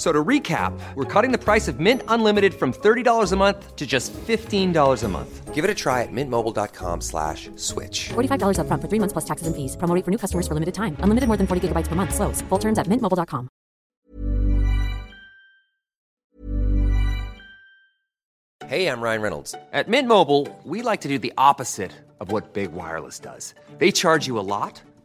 So to recap, we're cutting the price of Mint Unlimited from $30 a month to just $15 a month. Give it a try at mintmobile.com slash switch. $45 upfront for three months plus taxes and fees. Promo rate for new customers for limited time. Unlimited more than 40 gigabytes per month. Slows. Full terms at mintmobile.com. Hey, I'm Ryan Reynolds. At Mint Mobile, we like to do the opposite of what Big Wireless does. They charge you a lot,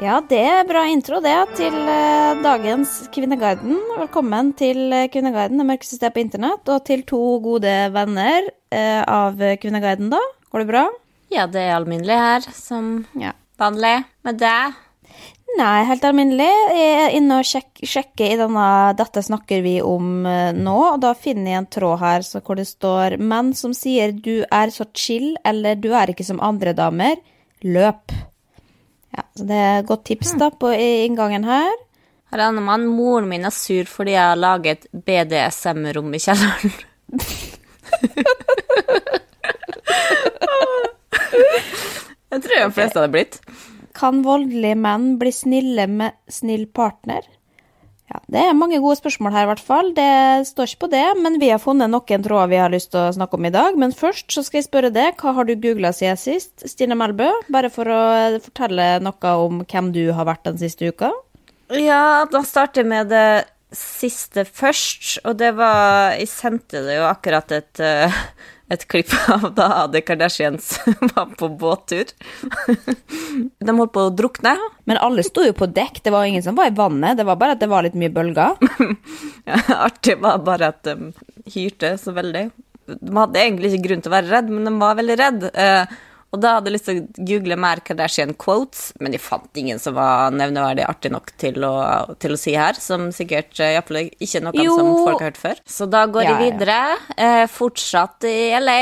Ja, det er bra intro, det, til eh, dagens Kvinneguiden. Velkommen til eh, Kvinneguiden, det mørkeste stedet på internett, og til to gode venner eh, av Kvinneguiden, da. Går det bra? Ja, det er alminnelig her, som Ja. vanlig. Med deg? Nei, helt alminnelig. Jeg er inne og sjek sjekker i denne 'Dette snakker vi om' nå, og da finner jeg en tråd her så hvor det står 'Menn som sier du er så chill', eller 'du er ikke som andre damer', løp. Ja, så det er et godt tips da på inngangen her. Her aner man Moren min er sur fordi jeg har laget BDSM-rom i kjelleren. jeg tror de fleste hadde blitt. Kan voldelige menn bli snille med snill partner? Ja, Det er mange gode spørsmål her, i hvert fall. Det står ikke på det, men vi har funnet noen tråder vi har lyst til å snakke om i dag. Men først så skal jeg spørre deg, hva har du googla siden sist, Stine Melbø? Bare for å fortelle noe om hvem du har vært den siste uka. Ja, da starter jeg med det siste først, og det var Jeg sendte det jo akkurat et, eh, et klipp av da The Kardashians var på båttur. De holdt på å drukne. Men alle sto jo på dekk, det var ingen som var i vannet. Det var bare at det var litt mye bølger. Ja, artig var bare at de hyrte så veldig. De hadde egentlig ikke grunn til å være redd, men de var veldig redd. Eh, og da hadde jeg lyst til å google mer Kardashian quotes, men jeg fant ingen som var nevneverdig artig nok til å, til å si her, som sikkert eh, i hvert fall ikke er noe Jo. som folk har hørt før. Så da går Ja, jeg ja. videre. Eh, fortsatt i LA.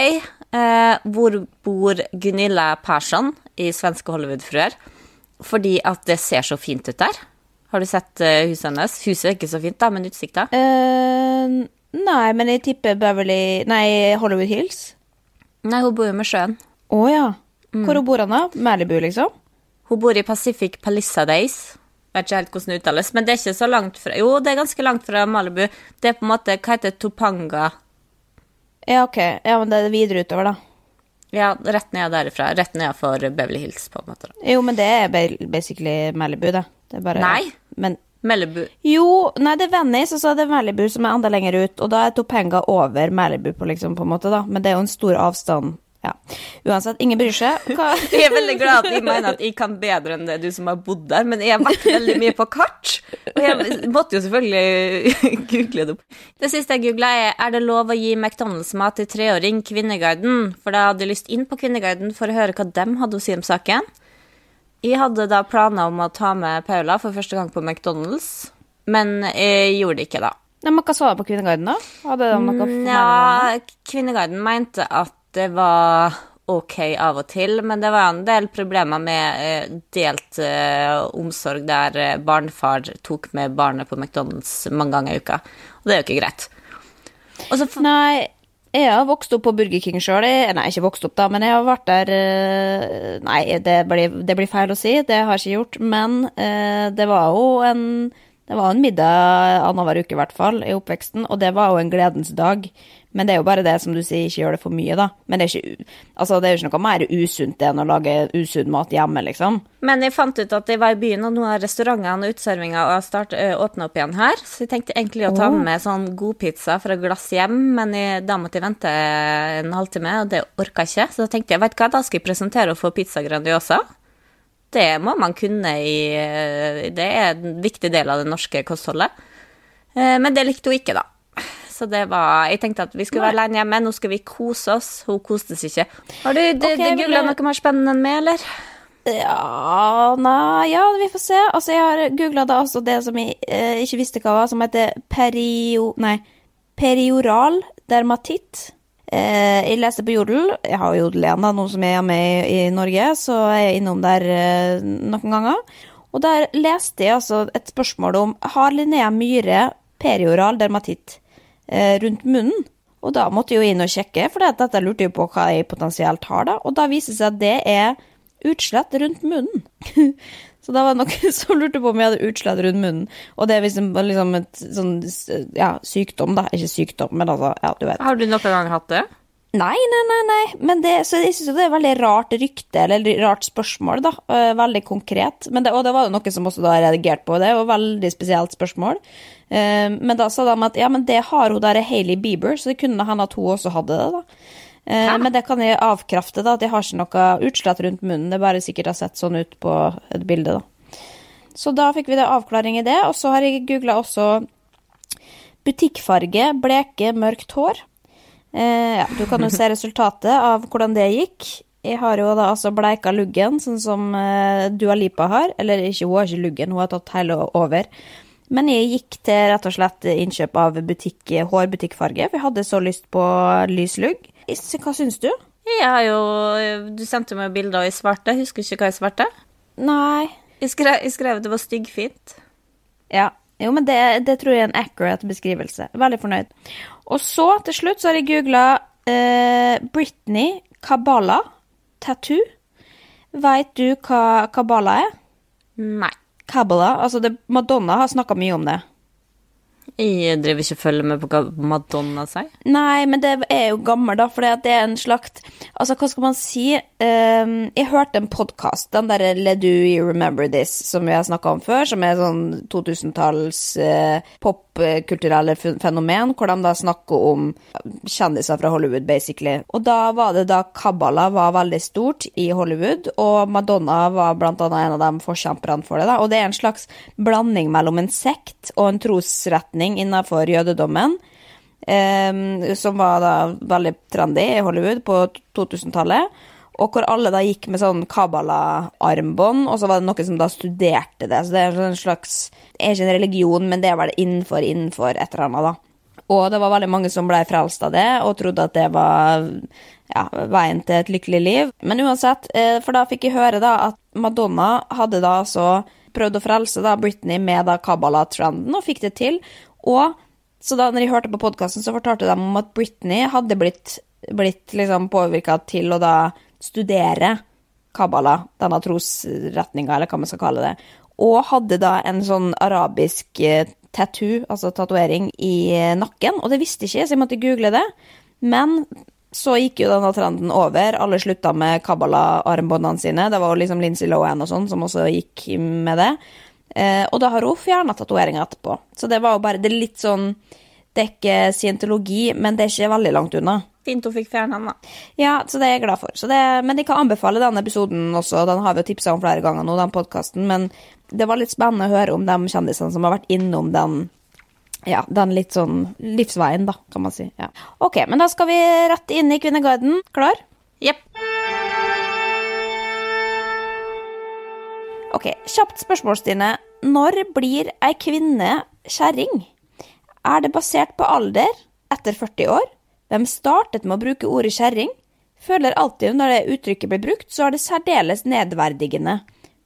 Eh, hvor bor Gunilla Persson i Svenske Hollywood-fruer? Fordi at det ser så fint ut der. Har du sett eh, huset hennes? Huset er ikke så fint, da, men utsikta? Uh, nei, men jeg tipper Beverly Nei, Hollywood Hills. Nei, hun bor jo med sjøen. Å ja. Hvor bor hun da? Malibu, liksom? Hun bor i Pacific Palisades. Vet ikke helt hvordan det uttales, men det er ikke så langt fra Jo, det er ganske langt fra Malibu. Det er på en måte Hva heter? Topanga? Ja, ok. Ja, men det er videre utover, da. Ja, rett ned derifra. Rett ned for Beverly Hills, på en måte. da. Jo, men det er basically Malibu, da. Det bare Nei. Men Malibu. Jo, nei, det er Venice, og så er det Malibu som er enda lenger ut, og da er Topanga over Malibu, på, liksom, på en måte, da. Men det er jo en stor avstand. Ja. Uansett, ingen bryr seg. Hva? Jeg er veldig glad at de mener at jeg kan bedre enn det du som har bodd der, men jeg har vært veldig mye på kart. Og jeg måtte jo selvfølgelig google det opp. Det siste jeg googla, er er det lov å gi McDonald's-mat til treåring Kvinneguiden? For da hadde jeg lyst inn på Kvinneguiden for å høre hva de hadde å si om saken. Jeg hadde da planer om å ta med Paula for første gang på McDonald's, men jeg gjorde det ikke da. Men hva sa du på Kvinneguiden, da? Hadde de noe Mm, Ja, Kvinneguiden mente at det var ok av og til, men det var en del problemer med eh, delt eh, omsorg der eh, barnefar tok med barnet på McDonald's mange ganger i uka. Og det er jo ikke greit. Og så f- Nei, jeg har vokst opp på Burger King sjøl. Nei, ikke vokst opp, da, men jeg har vært der Nei, det blir, det blir feil å si, det har jeg ikke gjort. Men det var jo en det var en middag annenhver uke, i hvert fall, i oppveksten, og det var jo en gledens dag. Men det er jo bare det, som du sier, ikke gjør det for mye, da. Men det er, ikke, altså, det er jo ikke noe mer usunt enn å lage usunn mat hjemme, liksom. Men jeg fant ut at jeg var i byen, og nå har restaurantene og uteservinga åpna opp igjen her. Så jeg tenkte egentlig å ta med sånn godpizza fra glass hjem, men jeg, da måtte jeg vente en halvtime, og det orka jeg ikke. Så da tenkte jeg, du hva, da skal jeg presentere og få pizza Grandiosa. det må man kunne i Det er en viktig del av det norske kostholdet. Eh, Men det likte hun ikke, da. Så det var Jeg tenkte at vi skulle være alene hjemme, nå skal vi kose oss. Hun koste seg ikke. Har du det, okay, det googla noe mer spennende enn meg, eller? Ja Nei, ja, vi får se. Altså, jeg har googla da altså det som jeg eh, ikke visste hva var, som heter perio... Nei, perioral dermatitt. Eh, jeg leste på Jodel. Jeg har Jodel igjen, da, noe som jeg er med i, i Norge, så jeg er innom der eh, noen ganger. Og der leste jeg altså et spørsmål om har Linnea Myhre perioral dermatitt rundt munnen. Og da måtte jeg jo inn og sjekke, for dette lurte jeg på hva jeg potensielt har, da. Og da viser det seg at det er utslett rundt munnen. Så da var det noen som lurte på om jeg hadde utslett rundt munnen. Og det er liksom, liksom et sånn ja, sykdom, da. Ikke sykdom, men altså, ja, du vet. Har du noen gang hatt det? Nei, nei, nei, nei. Men det, så jeg synes jo det er veldig rart rykte, eller rart spørsmål, da. Eh, Veldig konkret. Men det, og det var jo noe som også da reagerte på det, og veldig spesielt spørsmål. Eh, Men da sa de at ja, men det har hun der Hailey Bieber, så det kunne hende at hun også hadde det, da. Eh, Men det kan jeg avkrafte, da, at jeg har ikke noe utslett rundt munnen. Det er bare sikkert har sett sånn ut på et bilde, da. Så da fikk vi det avklaring i det, og så har jeg googla også butikkfarge, bleke, mørkt hår. Eh, ja, du kan jo se resultatet av hvordan det gikk. Jeg har jo da altså bleika luggen, sånn som eh, Dua Lipa har. Eller ikke, hun har ikke luggen, hun har tatt hele over. Men jeg gikk til rett og slett innkjøp av butikk, hårbutikkfarge, for jeg hadde så lyst på lys lugg. Hva syns du? Jeg har jo Du sendte meg bilder, og jeg svarte. Husker ikke hva jeg svarte. Nei. Jeg skrev, jeg skrev det var styggfint. Ja. Jo, men det, det tror jeg er en accurate beskrivelse. Veldig fornøyd. Og så, til slutt, så har jeg googla eh, Britney Kabbalah tattoo. Veit du hva Kabbalah er? Nei. Kabbalah, altså det, Madonna har snakka mye om det. Jeg driver ikke og følger med på hva Madonna sier. Nei, men det er jo gammel, da, for det er en slags Altså, hva skal man si? Um, jeg hørte en podkast, den derre Le Do You Remember This, som vi har snakka om før, som er sånn 2000-talls eh, popkulturelle fenomen, hvor de da snakker om kjendiser fra Hollywood, basically. Og da var det da Kabbala var veldig stort i Hollywood, og Madonna var blant annet en av de forkjemperne for det, da. Og det er en slags blanding mellom en sekt og en trosretning innenfor jødedommen. Um, som var da veldig trendy i Hollywood på 2000-tallet. Og hvor alle da gikk med sånn Kabbala-armbånd, og så var det noen som da studerte det. Så det er en slags Det er ikke en religion, men det var det innenfor, innenfor et eller annet, da. Og det var veldig mange som ble frelst av det, og trodde at det var ja, veien til et lykkelig liv. Men uansett, eh, for da fikk jeg høre da at Madonna hadde da altså prøvd å frelse da Britney med da Kabbala-trenden, og fikk det til. Og så da når jeg hørte på podkasten, så fortalte de om at Britney hadde blitt, blitt liksom påvirka til å da studere Kabbala, denne trosretninga, eller hva man skal kalle det, og hadde da en sånn arabisk eh, tattoo, altså tatovering, i eh, nakken. Og det visste ikke jeg, så jeg måtte google det. Men så gikk jo denne trenden over. Alle slutta med Kabbala-armbåndene sine. Det var jo liksom Lindsay Lohan og sånn som også gikk med det. Eh, og da har hun fjerna tatoveringa etterpå. Så det var jo bare Det er litt sånn Det er ikke scientologi, men det er ikke veldig langt unna. Fint hun fikk fjerne den, da. Ja, så det er jeg glad for. Så det, men jeg kan anbefale denne episoden også. Den har vi jo tipsa om flere ganger nå, den podkasten. Men det var litt spennende å høre om de kjendisene som har vært innom den ja, den litt sånn livsveien, da, kan man si. Ja. Ok, men da skal vi rett inn i Kvinneguiden. Klar? Jepp. Ok, kjapt spørsmål, Stine. Når blir ei kvinne kjerring? Er det basert på alder etter 40 år? Hvem startet med å bruke ordet kjerring? Føler alltid når det uttrykket blir brukt, så er det særdeles nedverdigende.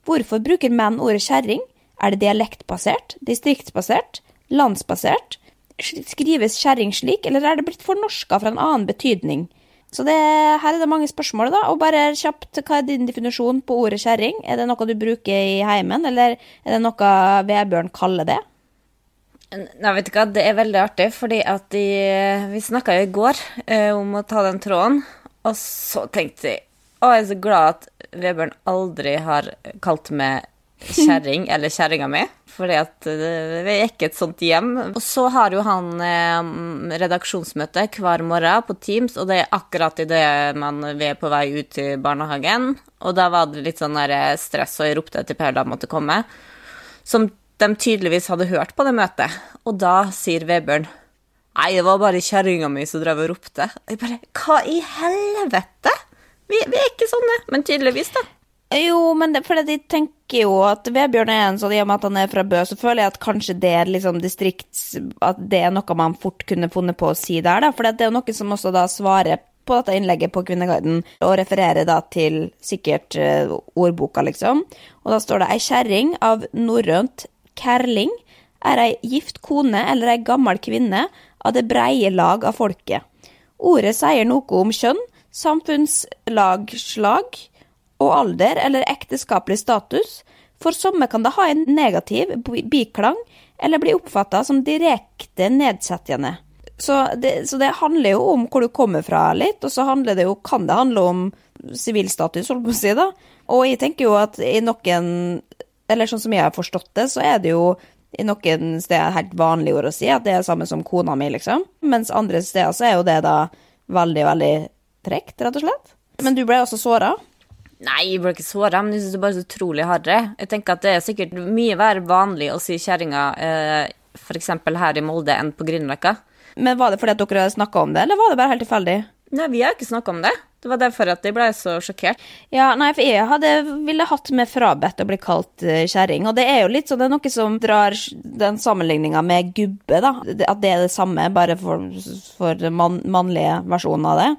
Hvorfor bruker menn ordet kjerring? Er det dialektbasert, distriktsbasert, landsbasert? Skrives kjerring slik, eller er det blitt fornorska fra en annen betydning? Så det, her er det mange spørsmål, da. Og bare kjapt, hva er din definisjon på ordet kjerring? Er det noe du bruker i heimen, eller er det noe Vebjørn kaller det? Nei, vet du hva, det er veldig artig, fordi at de, vi snakka jo i går eh, om å ta den tråden, og så tenkte jeg å, jeg er så glad at Vebjørn aldri har kalt meg kjerring eller kjerringa mi, fordi at eh, vi er ikke et sånt hjem. Og så har jo han eh, redaksjonsmøte hver morgen på Teams, og det er akkurat idet man vi er på vei ut til barnehagen. Og da var det litt sånn der eh, stress, og jeg ropte til Per da måtte komme. Som de tydeligvis hadde hørt på det møtet. Og da sier Vebjørn Nei, det var bare kjerringa mi som drev og ropte. Jeg bare Hva i helvete? Vi, vi er ikke sånne. Men tydeligvis, da. Jo, men det, fordi de tenker jo at Vebjørn er en sånn, i og med at han er fra Bø, så føler jeg at kanskje det er liksom distrikts... At det er noe man fort kunne funnet på å si der, da. For det er jo noen som også da svarer på dette innlegget på Kvinneguiden, og refererer da til sikkert uh, ordboka, liksom. Og da står det ei kjerring av norrønt kærling er ei gift kone eller ei gammel kvinne av det breie lag av folket. Ordet sier noe om kjønn, samfunnslagslag og alder eller ekteskapelig status. For somme kan det ha en negativ biklang eller bli oppfatta som direkte nedsettende. Så det, så det, handler jo om hvor du kommer fra litt, og så det jo, kan det handle om sivilstatus, holdt på å si, da. Og jeg tenker jo at i noen Eller sånn som jeg har forstått det, så er det jo i noen steder helt vanlige ord å si, at det er samme som kona mi, liksom. Mens andre steder så er jo det da veldig, veldig tregt, rett og slett. Men du ble også såra? Nei, jeg ble ikke såra, men jeg syns det er bare så utrolig harry. Jeg tenker at det er sikkert mye mer vanlig å si kjerringa eh, f.eks. her i Molde enn på Grünerløkka. Men var det fordi at dere snakka om det, eller var det bare helt tilfeldig? Nei, vi har ikke snakka om det. Det var derfor at jeg ble så sjokkert. Ja, nei, for jeg hadde, ville hatt meg frabedt å bli kalt uh, kjerring. Og det er jo litt sånn, det er noe som drar den sammenligninga med gubbe, da. At det er det samme, bare for, for man, mannlige versjonen av det.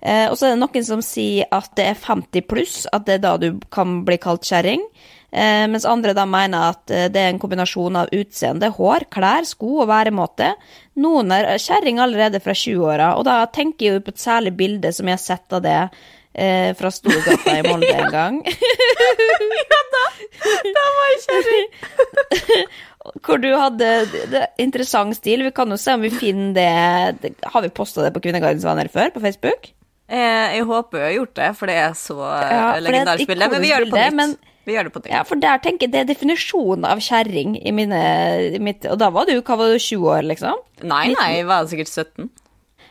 Eh, og så er det noen som sier at det er 50 pluss, at det er da du kan bli kalt kjerring. Eh, mens andre da mener at eh, det er en kombinasjon av utseende, hår, klær, sko og væremåte. Noen er kjerring allerede fra 20-åra, og da tenker jeg på et særlig bilde som jeg har sett av det eh, fra Storgata i Molde en gang. ja, da, da var jeg kjerring! Hvor du hadde det, interessant stil. Vi kan jo se om vi finner det, det Har vi posta det på Kvinnegardens venner før, på Facebook? Eh, jeg håper jeg har gjort det, for det er så ja, legendarisk bilde. Men vi gjør det på nytt. Men, vi gjør det på nytt. Ja, for der tenker jeg det er definisjonen av kjerring i mine i mitt, Og da var du hva var du, 20 år, liksom? Nei, nei, jeg var sikkert 17.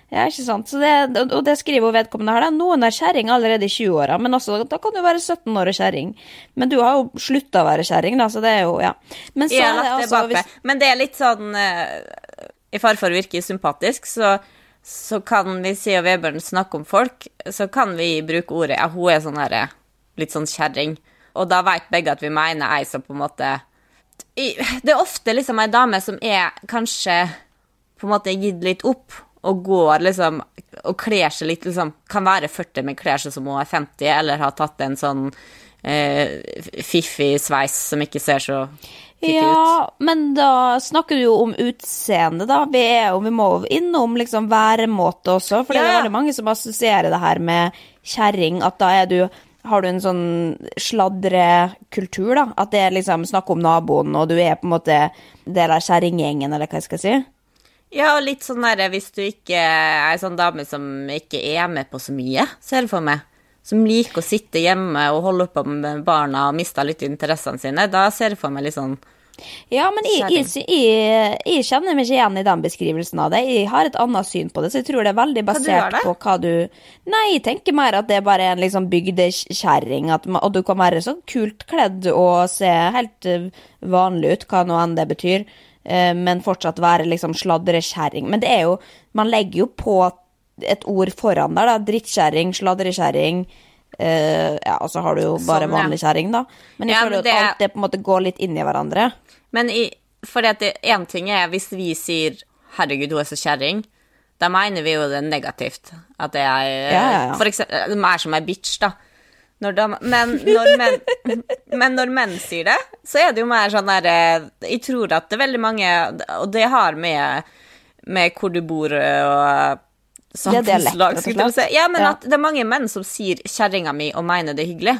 Ja, ikke sant. Det, og det skriver jo vedkommende her, da. Noen er kjerring allerede i 20-åra, men også, da kan du være 17 år og kjerring. Men du har jo slutta å være kjerring, da, så det er jo Ja. Men så det altså hvis... Men det er litt sånn uh, I fare for å virke sympatisk, så så kan vi si og Vebjørn snakke om folk, så kan vi bruke ordet ja, hun er sånn her, litt sånn kjerring og da veit begge at vi mener ei som på en måte Det er ofte liksom ei dame som er kanskje på en måte gitt litt opp, og går liksom Og kler seg litt liksom Kan være 40, men kler seg som hun er 50, eller har tatt en sånn eh, fiffig sveis som ikke ser så fiffig ja, ut. Ja, men da snakker du jo om utseende, da. Vi, er, og vi må innom liksom væremåte også, for ja. det er veldig mange som assosierer det her med kjerring, at da er du har du en sånn sladrekultur, da? At det er liksom snakk om naboen, og du er på en måte del av kjerringgjengen, eller hva jeg skal si? Ja, og litt sånn derre hvis du ikke er ei sånn dame som ikke er med på så mye, ser du for meg. Som liker å sitte hjemme og holde på med barna og mister litt interessene sine. Da ser jeg for meg litt sånn ja, men jeg, jeg, jeg, jeg, kjenner meg ikke igjen i den beskrivelsen av det. Jeg har et annet syn på det, så jeg tror det er veldig basert hva på hva du Nei, jeg tenker mer at det er bare en liksom bygdekjerring, og du kan være så kult kledd og se helt eh, vanlig ut, hva nå enn det betyr, eh, men fortsatt være liksom sladrekjerring. Men det er jo Man legger jo på et ord foran der, da. Drittkjerring, sladrekjerring. Uh, ja, og så har du jo bare sånn, vanlig kjerring, da. Men jeg ja, føler at det... alt det på en måte går litt inn i hverandre. Men i, for én ting er hvis vi sier 'herregud, hun er så kjerring', da mener vi jo det negativt. At det er ja, ja, ja. For eksempel, De er som ei bitch, da. Når de, men, når menn, men, når menn, sier det, så er det jo mer sånn der eh, Jeg tror at det er veldig mange Og det har med, med hvor du bor og samfunnslag, si. Ja, men at det er mange menn som sier 'kjerringa mi' og mener det er hyggelig.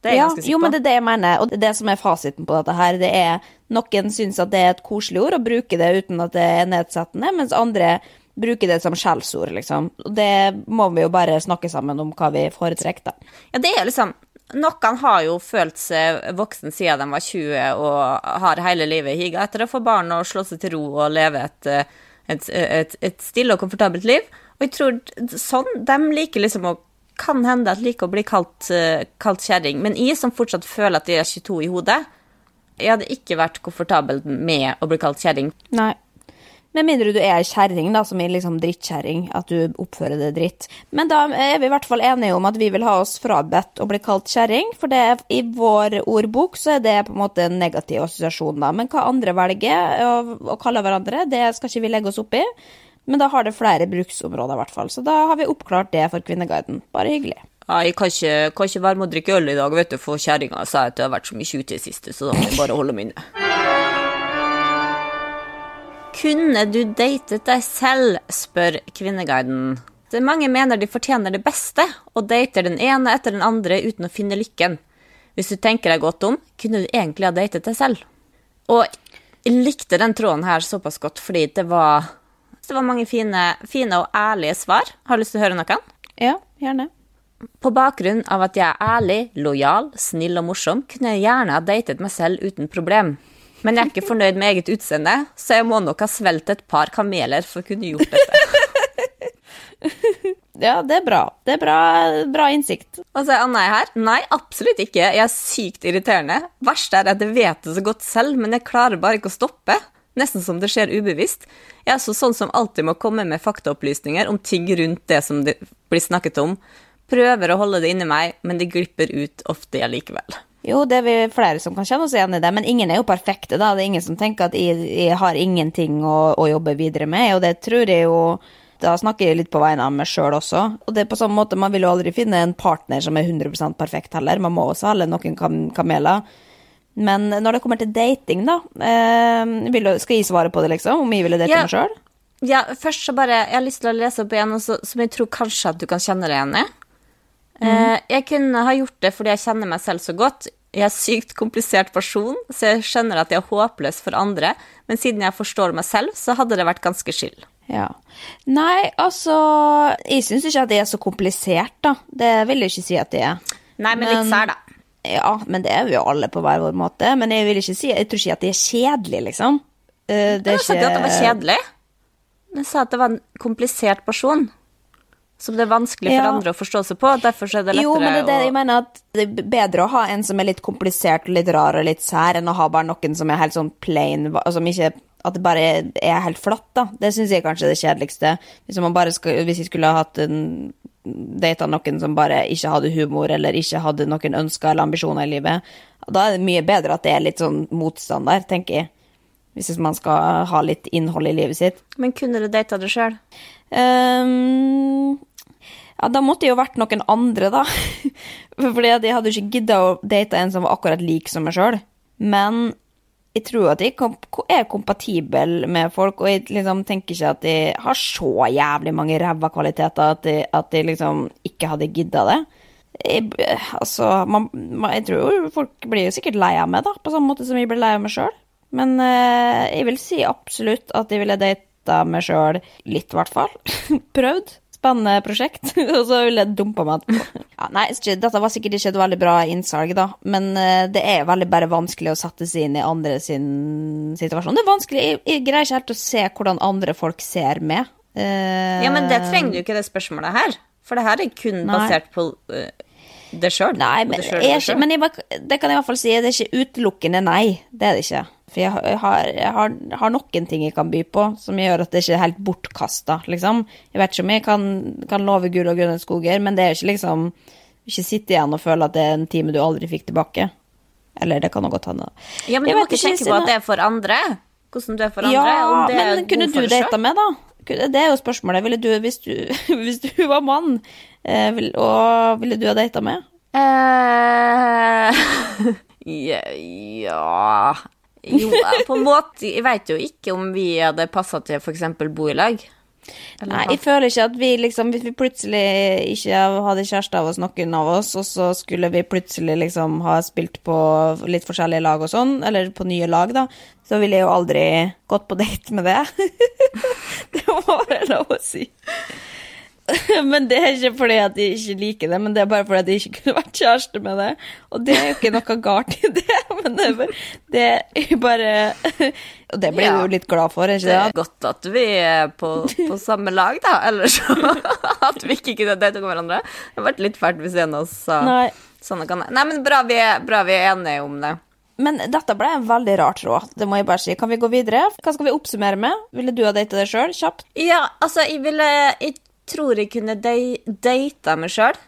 Det er ja, ganske Jo, men det er det jeg mener, og det som er fasiten på dette her, det er noen syns at det er et koselig ord og bruker det uten at det er nedsettende, mens andre bruker det som skjellsord, liksom. Og det må vi jo bare snakke sammen om hva vi foretrekker, da. Ja, det er liksom noen har jo følt seg voksen siden de var 20 og har hele livet higa etter å få barn og slå seg til ro og leve et, eh, et, et, et stille og komfortabelt liv. Og jeg tror sånn, de liker liksom å Kan hende at liker å bli kalt, eh, kalt kjerring. Men jeg som fortsatt føler at jeg er 22 i hodet, jeg hadde ikke vært komfortabel med å bli kalt kjerring. Nei. Med mindre du er kjerring, da, som er liksom drittkjerring, at du oppfører deg dritt. Men da er vi i hvert fall enige om at vi vil ha oss frabedt å bli kalt kjerring, for det, i vår ordbok så er det på en måte en negativ assosiasjon, da. Men hva andre velger å, å kalle hverandre, det skal ikke vi legge oss opp i. Men da har det flere bruksområder, i hvert fall. Så da har vi oppklart det for Kvinneguiden. Bare hyggelig. Ja, jeg kan ikke, kan ikke være med å drikke øl i dag, vet du, for kjerringa sa at jeg har vært så mye ute i det siste, så da må jeg bare holde meg inne. Kunne du datet deg selv, spør Kvinneguiden. Mange mener de fortjener det beste, og dater den ene etter den andre uten å finne lykken. Hvis du tenker deg godt om, kunne du egentlig ha datet deg selv. Og jeg likte den tråden her såpass godt, fordi det var, det var mange fine, fine og ærlige svar. Har du lyst til å høre noen? Ja, gjerne. På bakgrunn av at jeg er ærlig, lojal, snill og morsom, kunne jeg gjerne ha datet meg selv uten problem. Men jeg er ikke fornøyd med eget utseende, så jeg må nok ha svelget et par kameler for å kunne gjort dette. Ja, det er bra. Det er bra, bra innsikt. Og så er Anna her. Nei, absolutt ikke. Jeg er sykt irriterende. Verst er at jeg vet det så godt selv, men jeg klarer bare ikke å stoppe. Nesten som det skjer ubevisst. Jeg er også sånn som alltid må komme med faktaopplysninger om ting rundt det som det blir snakket om. Prøver å holde det inni meg, men det glipper ut ofte allikevel. Jo, det er flere som kan kjenne oss igjen i det, men ingen er jo perfekte, da. Det er ingen som tenker at jeg, jeg har ingenting å, å jobbe videre med, og det tror jeg jo Da snakker jeg litt på vegne av meg sjøl også. Og det er på samme måte, man vil jo aldri finne en partner som er 100% perfekt heller. Man må også holde noen kam kameler. Men når det kommer til dating, da eh, vil, du- Skal jeg svare på det, liksom? Om jeg ville date Ja. meg sjøl? Ja, først så bare Jeg har lyst til å lese opp igjen, så- som jeg tror kanskje at du kan kjenne deg igjen i. Eh, jeg kunne ha gjort det fordi jeg kjenner meg selv så godt. Jeg er sykt komplisert person, så jeg skjønner at jeg er håpløs for andre, men siden jeg forstår meg selv, så hadde det vært ganske chill. Ja. Nei, altså Jeg syns ikke at det er så komplisert, da. Det vil jeg ikke si at det er. Nei, men, litt sær, da. Ja, men det er vi jo alle på hver vår måte. Men jeg vil ikke si Jeg tror ikke at det er kjedelig, liksom. Eh, Det er Jeg sa ikke at det var kjedelig. Jeg sa at det var en komplisert person. Som det er vanskelig for Ja. andre å forstå seg på. Derfor er det lettere å Jo, men det er det jeg mener at det er bedre å ha en som er litt komplisert og litt rar og litt sær, enn å ha bare noen som er helt sånn plain, som ikke At det bare er helt flatt, da. Det syns jeg kanskje er det kjedeligste. Hvis, man bare skal, hvis jeg skulle ha hatt en data noen som bare ikke hadde humor, eller ikke hadde noen ønsker eller ambisjoner i livet, da er det mye bedre at det er litt sånn motstand der, tenker jeg. Hvis man skal ha litt innhold i livet sitt. Men kunne du data det sjøl? Um, ja, da måtte det jo vært noen andre, da. Fordi jeg hadde jo ikke gidda å date en som var akkurat lik som meg sjøl. Men jeg tror at jeg er kompatibel med folk, og jeg liksom tenker ikke at jeg har så jævlig mange ræva kvaliteter at jeg, at jeg liksom ikke hadde gidda det. Jeg, altså, man, man, jeg tror jo folk blir jo sikkert lei av meg, da, på samme måte som jeg blir lei av meg sjøl. Men eh, jeg vil si absolutt at jeg ville data meg sjøl litt, i hvert fall. Prøvd. Spennende prosjekt. og så ville jeg dumpa meg etterpå. Ja, nei, dette var sikkert ikke et veldig bra innsalg, da. Men eh, det er veldig bare vanskelig å sette seg inn i andre sin situasjon. Det er vanskelig. Jeg, jeg greier ikke helt å se hvordan andre folk ser meg. Uh, Ja, men det trenger du ikke det spørsmålet her. For det her er kun Nei. basert på uh, det sjøl. Nei, men, jeg det, ikke, men jeg, det kan jeg i hvert fall si, det er ikke utelukkende nei. Det er det ikke. For jeg har, jeg har, jeg har, noen ting jeg kan by på som gjør at det ikke er helt bortkasta, liksom. Jeg vet ikke om jeg kan, kan love gull og grønne skoger, men det er ikke liksom Ikke sitte igjen og føle at det er en time du aldri fikk tilbake. Eller det kan jo godt hende. Ja, men du må ikke tenke på at det er for andre. Hvordan du er for andre. Ja, om det men kunne du data med, da? Det er jo spørsmålet. Ville du, hvis du, hvis du var mann, eh, vil, og ville du ha data med? Uh, ja, ja Jo, på en måte Jeg vet jo ikke om vi hadde passa til f.eks. bo i lag. Eller Nei, hva? jeg føler ikke at vi liksom Hvis vi plutselig ikke hadde kjæreste av oss, noen av oss, og så skulle vi plutselig liksom ha spilt på litt forskjellige lag og sånn, eller på nye lag, da, så ville jeg jo aldri gått på date med det. det må være lov å si. men det er ikke fordi at de ikke liker det, men det er bare fordi at de ikke kunne vært kjæreste med det. Og det er jo ikke noe galt i det, men det er bare, det er bare Og det blir ja, du jo litt glad for, ikke Det det? er godt at vi er på, på samme lag, da. Ellers så at vi ikke kunne date hverandre. Det hadde vært litt fælt hvis en av oss sa sånn kan jeg. Nei, men bra vi, er, bra vi er enige om det. Men dette ble en veldig rar tråd, det må jeg bare si. Kan vi gå videre? Hva skal vi oppsummere med? Ville du ha data deg sjøl, kjapt? Ja, altså, jeg ville Jeg tror jeg kunne data meg sjøl,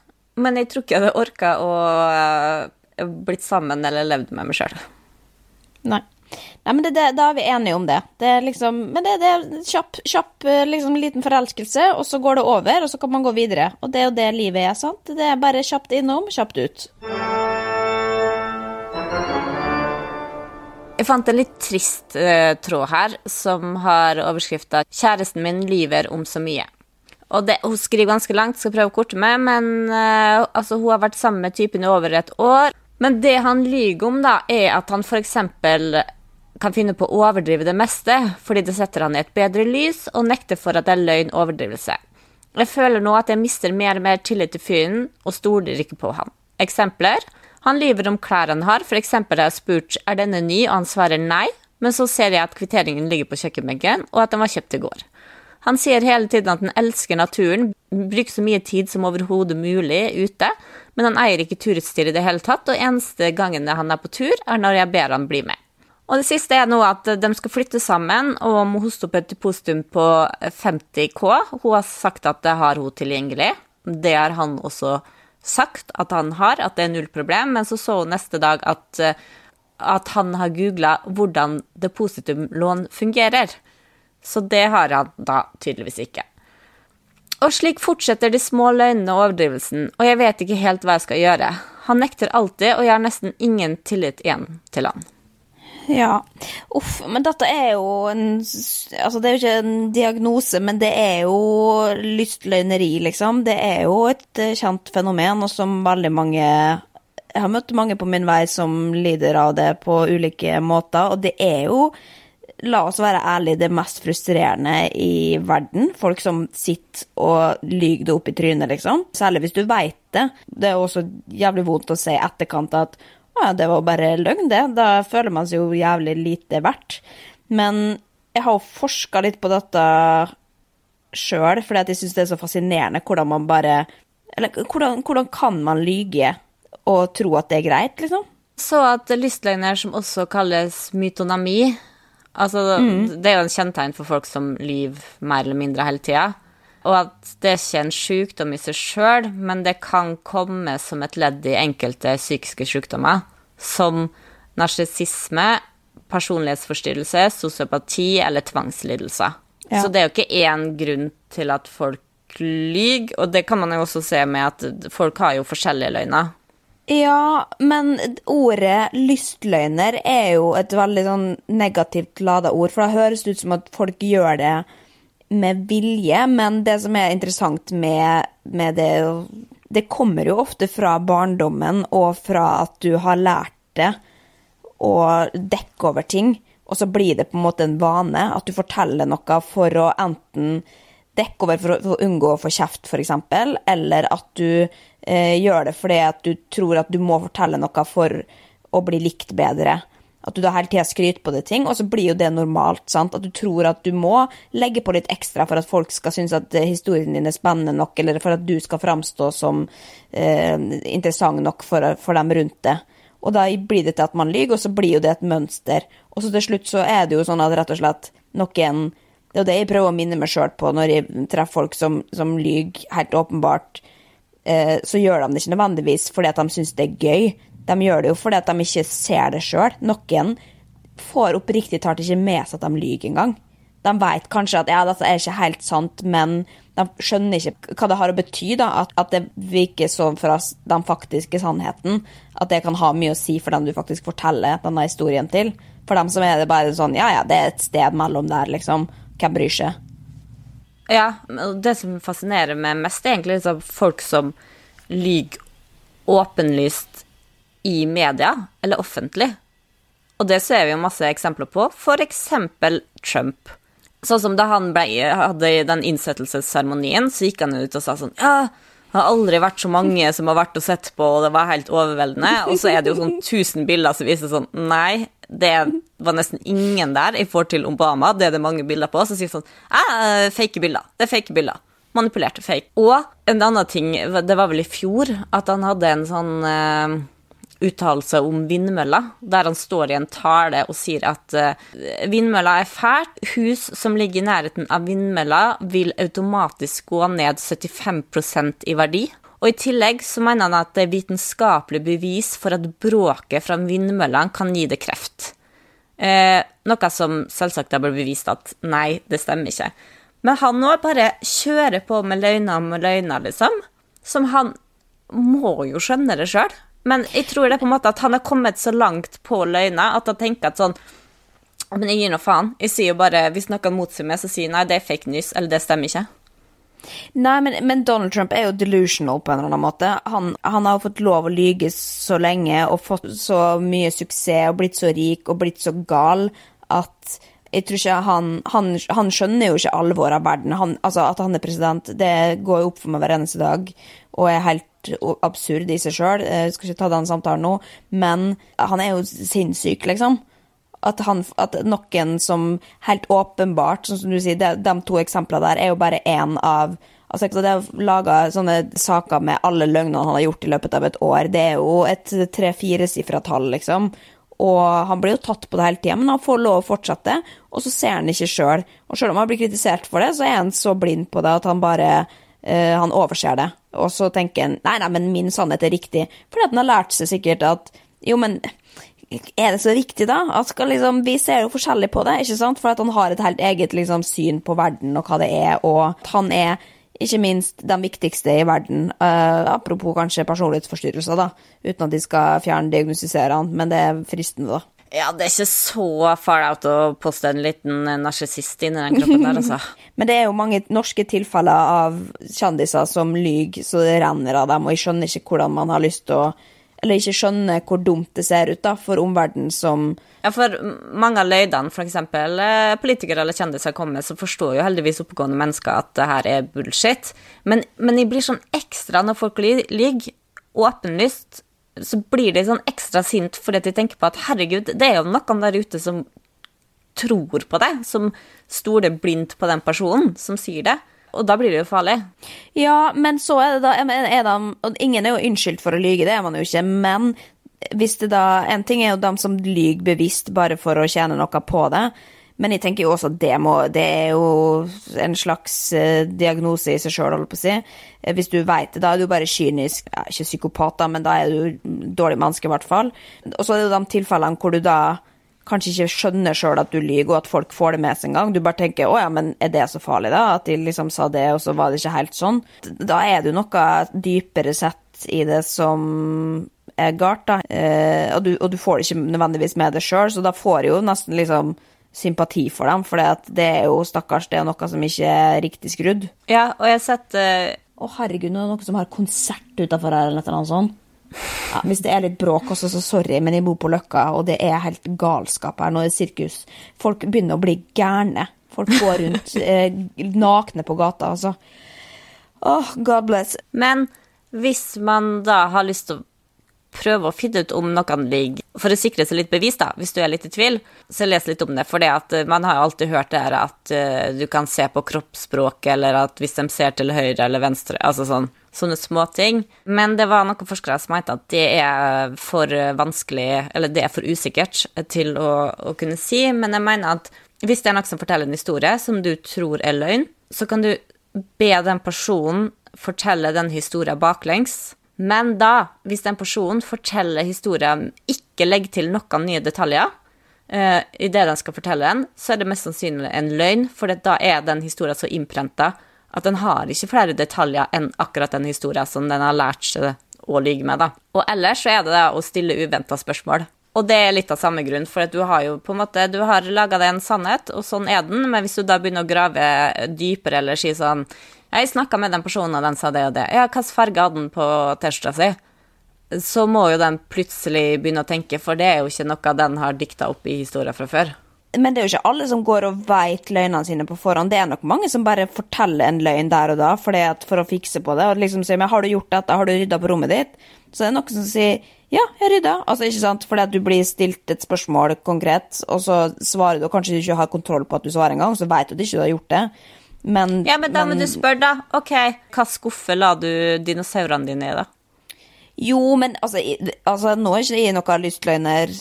men jeg tror ikke jeg hadde orka å uh, blitt sammen eller levd med meg sjøl. Nei. Nei, men det, det, Da er vi enige om det. Det er liksom, men det, det er kjapp, kjapp eh, liksom, liten forelskelse, og så går det over, og så kan man gå videre. Og det er jo det livet er, sant? Det er bare kjapt innom, kjapt ut. Jeg fant en litt trist uh, tråd her, som har overskrifta 'Kjæresten min lyver om så mye'. Og det, Hun skriver ganske langt, skal prøve å korte med, men uh, altså, hun har vært sammen med typen i over et år. Men det han lyver om, da, er at han f.eks. kan finne på å overdrive det meste, fordi det setter han i et bedre lys, og nekter for at det er løgn overdrivelse. Jeg føler nå at jeg mister mer og mer tillit til fyren, og stoler ikke på han. Eksempler. Han lyver om klær han har, eksempel har jeg spurt er denne ny, og han svarer nei, men så ser jeg at kvitteringen ligger på kjøkkenbenken, og at den var kjøpt i går. Han sier hele tiden at han elsker naturen, bruker så mye tid som overhodet mulig ute, men han eier ikke turutstyr i det hele tatt, og eneste gangen han er på tur, er når jeg ber han bli med. Og det siste er nå at de skal flytte sammen og må hoste opp et depositum på 50 K. Hun har sagt at det har hun tilgjengelig. Det har han også sagt at han har, at det er null problem, men så så hun neste dag at, eh, at han har googla hvordan depositumlån fungerer. Så det har han da tydeligvis ikke. Og slik fortsetter de små løgnene og overdrivelsen, og jeg vet ikke helt hva jeg skal gjøre. Han nekter alltid, og jeg har nesten ingen tillit igjen til han. Ja. Uff, men dette er jo en Altså, det er jo ikke en diagnose, men det er jo lystløgneri, liksom. Det er jo et eh, kjent fenomen, og som veldig mange Jeg har møtt mange på min vei som lider av det på ulike måter, og det er jo La oss være ærlige, det mest frustrerende i verden. Folk som sitter og lyver det opp i trynet, liksom. Særlig hvis du veit det. Det er også jævlig vondt å si i etterkant at å ja, det var bare løgn, det. Da føler man seg jo jævlig lite verdt. Men jeg har jo forska litt på dette sjøl, fordi jeg syns det er så fascinerende hvordan man bare Eller hvordan, hvordan kan man lyge og tro at det er greit, liksom? Så at lystløgner som også kalles mytonami Altså, det er jo en kjennetegn for folk som lyver mer eller mindre hele tida. Og at det er ikke en sykdom i seg sjøl, men det kan komme som et ledd i enkelte psykiske sykdommer, som narsissisme, personlighetsforstyrrelse, sosiopati eller tvangslidelser. Ja. Så det er jo ikke én grunn til at folk lyver, og det kan man jo også se med at folk har jo forskjellige løgner. Ja, men ordet lystløgner er jo et veldig sånn negativt lada ord, for da høres det ut som at folk gjør det med vilje, men det som er interessant med, med det Det kommer jo ofte fra barndommen og fra at du har lært det å dekke over ting, og så blir det på en måte en vane at du forteller noe for å enten dekke over for å, for å unngå å få kjeft, f.eks., eller at du eh, gjør det fordi at du tror at du må fortelle noe for å bli likt bedre. At du da hele tida skryter på det ting, og så blir jo det normalt. sant? At du tror at du må legge på litt ekstra for at folk skal synes at eh, historien din er spennende nok, eller for at du skal framstå som eh, interessant nok for, for dem rundt det. Og da blir det til at man lyver, og så blir jo det et mønster. Og så til slutt så er det jo sånn at rett og slett noen Det er jo det jeg prøver å minne meg sjøl på når jeg treffer folk som, som lyver, helt åpenbart. Eh, så gjør de det ikke nødvendigvis fordi at de syns det er gøy. De gjør det jo fordi at de ikke ser det sjøl. Noen får oppriktig talt ikke med seg at de lyver engang. De vet kanskje at ja, dette er ikke helt sant, men de skjønner ikke hva det har å bety. da, At, at det virker sånn fra oss den faktiske sannheten. At det kan ha mye å si for dem du faktisk forteller denne historien til. For dem som er det bare sånn ja ja, det er et sted mellom der, liksom. Hvem bryr seg? Ja, det som fascinerer meg mest, er egentlig liksom folk som lyver åpenlyst i media, eller offentlig. Og det ser vi jo masse eksempler på. Eksempel Trump. Sånn som da han ble, hadde den innsettelsesseremonien, så gikk han ut og sa sånn Ja, det har aldri vært så mange som har vært og sett på, og det var helt overveldende. Og så er det jo sånn 1000 bilder som viser sånn Nei, det var nesten ingen der i forhold til Obama. Det er det mange bilder på. Så sier sånn Ja, fake bilder. Det er fake bilder. Manipulerte fake. Og en annen ting, det var vel i fjor, at han hadde en sånn eh, uttalelse om vindmøller, der han står i en tale og sier at uh, vindmøller er fælt. Hus som ligger i nærheten av vindmøller, vil automatisk gå ned 75% i verdi. Og I tillegg så mener han at det er vitenskapelig bevis for at bråket fra vindmøllene kan gi det kreft. Eh, noe som selvsagt har blitt bevist at nei, det stemmer ikke. Men han nå bare kjører på med løgner med løgner, liksom. Som han må jo skjønne det sjøl. Men jeg tror det er på en måte at han har kommet så langt på løgna at han tenker at sånn Men jeg gir nå faen. Jeg sier jo bare Hvis noen motsier meg, så sier jeg nei, det er fake news, eller det stemmer ikke. Nei, men, men, Donald Trump er jo delusional på en eller annen måte. Han, han har fått lov å lyge så lenge og fått så mye suksess og blitt så rik og blitt så gal at jeg tror ikke han, han, han skjønner jo ikke alvoret av verden. Han, altså At han er president, det går jo opp for meg hver eneste dag og er helt absurd i seg sjøl. Skal ikke ta den samtalen nå, men han er jo sinnssyk, liksom. At, han, at noen som helt åpenbart, som du sier, de, de to eksemplene der er jo bare én av Altså, det å lage sånne saker med alle løgnene han har gjort i løpet av et år, det er jo et tre-firesifra tall, liksom. Og han blir jo tatt på det hele tida, men han får lov å fortsette, og så ser han ikke sjøl. Og sjøl om han blir kritisert for det, så er han så blind på det at han bare uh, Han overser det. Og så tenker han nei, nei, men min sannhet er riktig. Fordi at han har lært seg sikkert at jo, men er det så riktig, da? At liksom, vi ser jo forskjellig på det, ikke sant? For at han har et helt eget liksom, syn på verden og hva det er, og han er ikke minst den viktigste i verden. Uh, apropos kanskje personlighetsforstyrrelser, da. Uten at de skal fjerne diagnostisere han, men det er fristende, da. Ja, det er ikke så far out å poste en liten narsissist inni den kroppen der, altså. Men det er jo mange norske tilfeller av kjendiser som lyver så det renner av dem, og jeg skjønner ikke hvordan man har lyst til å Eller ikke skjønner hvor dumt det ser ut da, for omverdenen som Ja, for mange av løydene, f.eks. Eh, politikere eller kjendiser kommer, så forstår jo heldigvis oppegående mennesker at det her er bullshit. Men, men jeg blir sånn ekstra når folk lyver åpenlyst så blir de sånn ekstra sint fordi de tenker på at herregud, det er jo noen der ute som tror på det, som stoler blindt på den personen som sier det. Og da blir det jo farlig. Ja, men så er det da er det, Og ingen er jo unnskyldt for å lyge, det er man jo ikke. Men hvis det da En ting er jo dem som lyver bevisst bare for å tjene noe på det. Men jeg tenker jo også at det, må, det er jo en slags uh, diagnose i seg sjøl, holdt på å si. Uh, hvis du veit det, da er du bare kynisk. Ja, ikke psykopat, da, men da er du dårlig menneske, i hvert fall. Og så er det de tilfellene hvor du da kanskje ikke skjønner sjøl at du lyver, og at folk får det med seg en gang. Du bare tenker 'å ja, men er det så farlig', da? At de liksom sa det, og så var det ikke helt sånn. Da er det jo noe dypere sett i det som er galt, da. Eh, og, du, og, du, får det ikke nødvendigvis med deg sjøl, så da får jo nesten liksom sympati for dem, for det er jo stakkars, det er noe som ikke er riktig skrudd. Ja, og jeg har sett uh... Å, herregud, nå er det noen som har konsert utafor her, eller noe sånt. Ja, hvis det er litt bråk også, så sorry, men jeg bor på Løkka, og det er helt galskap her. Nå i sirkus. Folk begynner å bli gærne. Folk går rundt eh, nakne på gata, altså. Åh, oh, God bless. Men hvis man da har lyst til å prøve å finne ut om noen ligger For å sikre seg litt bevis, da, hvis du er litt i tvil, så les litt om det. For eh, man har jo alltid hørt det her at uh, du kan se på kroppsspråket, eller at hvis de ser til høyre eller venstre, altså sånn sånne småting. Men det var noen forskere som mente at det er for vanskelig, eller det er for usikkert til å, å kunne si. Men jeg mener at hvis det er noen som forteller en historie som du tror er løgn, så kan du be den personen fortelle den historien baklengs men da, hvis en person forteller historien, ikke legger til noen nye detaljer uh, i det den skal fortelle den, så er det mest sannsynlig en løgn, for da er den historien så innprenta at den har ikke flere detaljer enn akkurat den historien som den har lært seg å lyge med. da. Og ellers så er det da å stille uventa spørsmål. Og det er litt av samme grunn, for du har jo på en måte, du har laga deg en sannhet, og sånn er den, men hvis du da begynner å grave dypere eller si sånn jeg snakka med den personen, og den sa det og det. Ja, hvilken farge hadde den på T-skjorta si? Så må jo den plutselig begynne å tenke, for det er jo ikke noe den har dikta opp i historien fra før. Men det er jo ikke alle som går og veit løgnene sine på forhånd. Det er nok mange som bare forteller en løgn der og da at for å fikse på det. Og liksom sier men 'har du gjort dette, har du rydda på rommet ditt?' Så det er noen som sier 'ja, jeg rydda'. Altså, ikke sant? Fordi at du blir stilt et spørsmål konkret, og så svarer du, og kanskje du ikke har kontroll på at du svarer engang, så veit du at ikke du har gjort det. Men, Ja, men da må du spørre, da. Ok, hva skuffe la du dinosaurene dine i, da? Jo, men altså, altså Nå er ikke jeg noen lystløgner,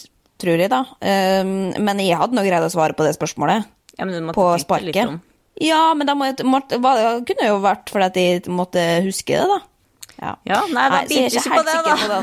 tror jeg, da. Um, men jeg hadde nå greid å svare på det spørsmålet. Ja, men du måtte På sparket. litt om. Ja, men da må jeg, måtte, det kunne jo vært fordi at jeg måtte huske det, da. Ja, Ja, nei, da er biter ikke på det, da.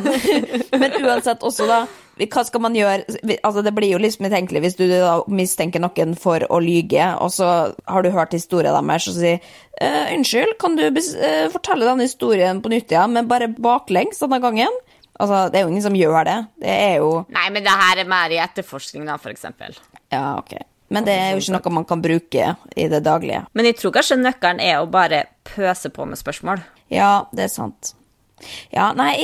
på men uansett også, da. Hva skal man gjøre? Altså, det blir jo litt mistenkelig hvis du mistenker noen for å lyge, og så har du hørt historien deres og sier eh, 'Unnskyld, kan du eh, fortelle denne historien på nytt igjen, men bare baklengs denne gangen?' Altså, det er jo ingen som gjør det. Det er jo Nei, men det her er mer i etterforskning, da, for eksempel. Ja, ok. Men det er jo ikke noe man kan bruke i det daglige. Men jeg tror kanskje nøkkelen er å bare pøse på med spørsmål. Ja, det er sant. Ja, nei,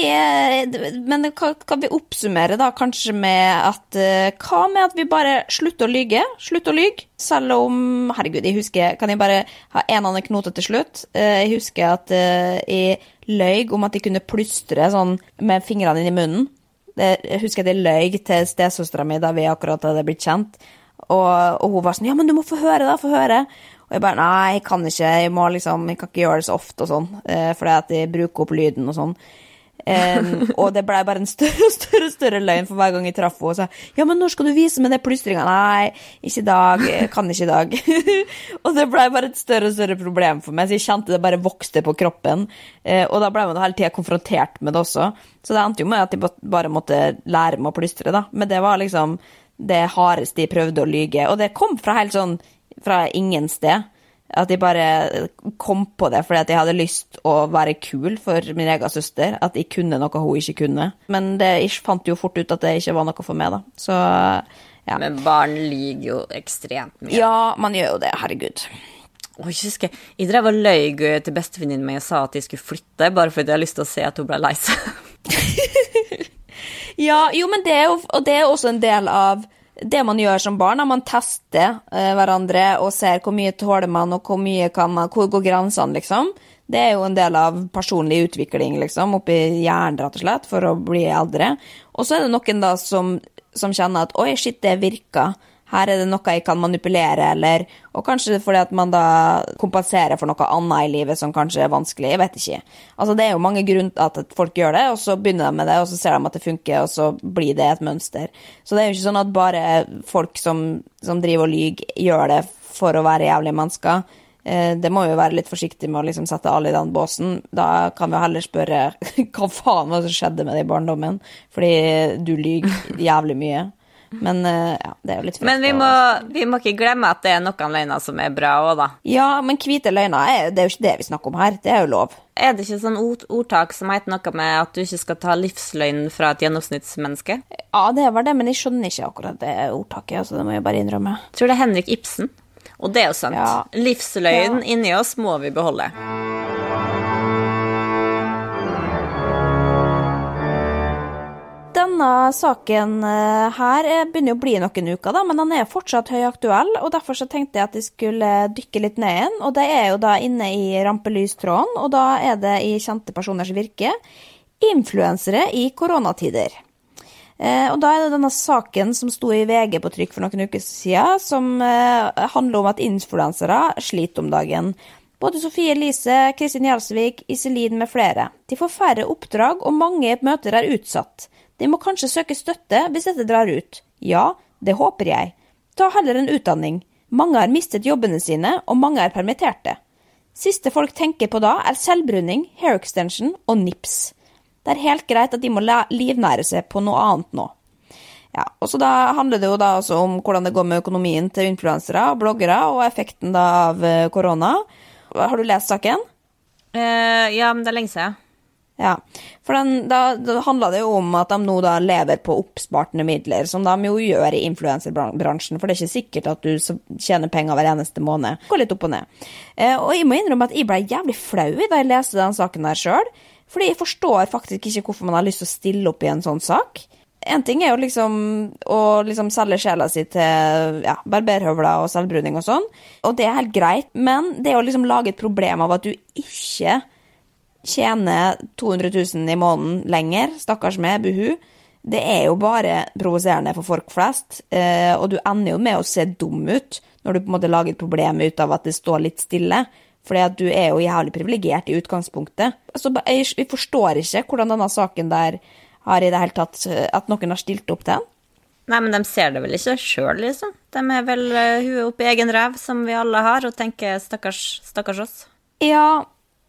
men kan, vi oppsummere da kanskje med at eh, Hva med at vi bare slutter å lyge? Slutt å lyge. Selv om Herregud, jeg husker Kan jeg bare ha en anekdote til slutt? Eh, jeg husker at eh, jeg løy om at jeg kunne plystre sånn med fingrene inn i munnen. Jeg husker at jeg løy til stesøstera mi da vi akkurat hadde blitt kjent. Og, og hun var sånn Ja, men du må få høre, da. Få høre. Og jeg bare Nei, jeg kan ikke. Jeg må liksom Jeg kan ikke gjøre det så ofte og sånn. Eh, fordi at jeg bruker opp lyden og sånn. Um, og det blei bare en større og større, større løgn for hver gang jeg traff henne. Og sa ja, men når skal du vise meg det plystringa? Nei, ikke i dag. Kan ikke i dag. og det blei bare et større og større problem for meg, så jeg kjente det bare vokste på kroppen. Uh, og da ble man hele tida konfrontert med det også. Så det endte jo med at jeg bare måtte lære meg å plystre, da. Men det var liksom det hardeste jeg prøvde å lyge. Og det kom fra helt sånn fra ingen sted. At jeg bare kom på det fordi at jeg hadde lyst å være kul for min egen søster. At jeg kunne noe hun ikke kunne. Men det, jeg fant jo fort ut at det ikke var noe for meg, da. Så ja. Men barn lyver jo ekstremt mye. Ja, man gjør jo det. Herregud. Oh, jeg jeg drev og løy til bestevenninnen min og sa at jeg skulle flytte, bare fordi jeg hadde lyst til å se at hun ble lei seg. Ja, jo, men det er jo Og det er også en del av det man gjør som barn. er Man tester eh, hverandre og ser hvor mye tåler man, og hvor mye kan man Hvor går grensene, liksom. Det er jo en del av personlig utvikling, liksom, oppi hjernen, rett og slett, for å bli eldre. Og så er det noen da som, som kjenner at oi, shit, det virka. Her er det noe jeg kan manipulere, eller Og kanskje fordi at man da kompenserer for noe annet i livet som kanskje er vanskelig. Jeg vet ikke. Altså, det er jo mange grunner til at folk gjør det, og så begynner de med det, og så ser de at det funker, og så blir det et mønster. Så det er jo ikke sånn at bare folk som, som driver og lyver, gjør det for å være jævlige mennesker. Eh, Det må vi være litt forsiktige med å liksom sette alle i den båsen. Da kan vi jo heller spørre hva faen var det som skjedde med deg i barndommen, fordi du lyver jævlig mye. Men eh, ja, det er jo litt Men vi må, vi må ikke glemme at det er noen løgner som er bra òg, da. Ja, men hvite løgner, er, det er jo ikke det vi snakker om her. Det er jo lov. Er det ikke sånn ordtak som heter noe med at du ikke skal ta livsløgn fra et gjennomsnittsmenneske? Ja, det var det, men jeg skjønner ikke akkurat det ordtaket, altså det må jeg bare innrømme. Jeg tror det er Henrik Ibsen. Og det er jo sant. Ja. Livsløgnen Ja. inni oss må vi beholde. Denne saken eh, her eh, begynner å bli noen uker, da, men den er fortsatt høyaktuell, og derfor så tenkte jeg at jeg skulle dykke litt ned igjen, og det er jo da inne i rampelystråden, og da er det i kjente personers virke, influensere i koronatider. Eh, og da er det denne saken som sto i VG på trykk for noen uker siden, som handler om at influensere sliter om dagen. Både Sofie Elise, Kristin Gjelsvik, Iselin med flere. De får færre oppdrag, og mange møter er utsatt. De må kanskje søke støtte hvis dette drar ut. Ja, det håper jeg. Ta heller en utdanning. Mange har mistet jobbene sine, og mange er permitterte. Siste folk tenker på da, er selvbruning, hair extension og nips. Det er helt greit at de må livnære seg på noe annet nå. Ja, og så da handler det jo da også om hvordan det går med økonomien til influensere og bloggere, og effekten da av eh, korona. Har du lest saken? Uh, ja, men det er lenge siden. Ja, for den, da, da handla det jo om at de nå da lever på oppspartende midler, som de jo gjør i influenserbransjen, for det er ikke sikkert at du tjener penger hver eneste måned. Går litt opp og ned. Eh, og jeg må innrømme at jeg ble jævlig flau da jeg leste den saken der sjøl, fordi jeg forstår faktisk ikke hvorfor man har lyst til å stille opp i en sånn sak. en ting er jo liksom å liksom selge sjela si til ja, barberhøvler og selvbruning og sånn, og det er helt greit, men det å liksom lage et problem av at du ikke tjener 200 000 i måneden lenger, stakkars meg, buhu, det er jo bare provoserende for folk flest, eh, og du ender jo med å se dum ut når du på en måte lager et problem ut av at det står litt stille. Fordi at du er jo jævlig privilegert i utgangspunktet. Altså, jeg, jeg forstår ikke hvordan denne saken der har i det hele tatt At noen har stilt opp til den. Nei, men de ser det vel ikke sjøl, liksom. De er vel uh, huet oppi i egen ræv, som vi alle har, og tenker stakkars, stakkars oss. Ja,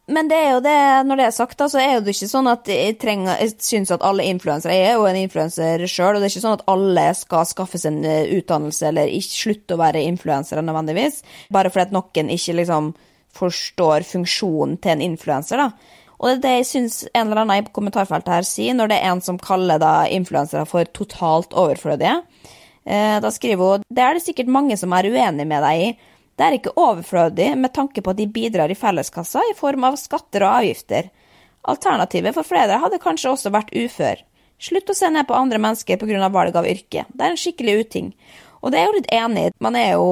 men det er jo det, når det er sagt, da, så er det ikke sånn at jeg, trenger, jeg syns at alle influensere er jo en influenser sjøl, og det er ikke sånn at alle skal skaffe seg en eh, utdannelse eller ikke slutte å være influensere nødvendigvis, bare fordi at noen ikke liksom forstår funksjonen til en influenser, da. Og det er det jeg syns en eller annen i kommentarfeltet her sier, når det er en som kaller da influensere for totalt overflødige. Eh, da skriver hun det er det sikkert mange som er uenig med deg i. Det er ikke overflødig med tanke på at de bidrar i felleskassa i form av skatter og avgifter. Alternativet for flere hadde kanskje også vært ufør. Slutt å se ned på andre mennesker pga. valg av yrke. Det er en skikkelig uting. Og det er jo litt enig. Man er jo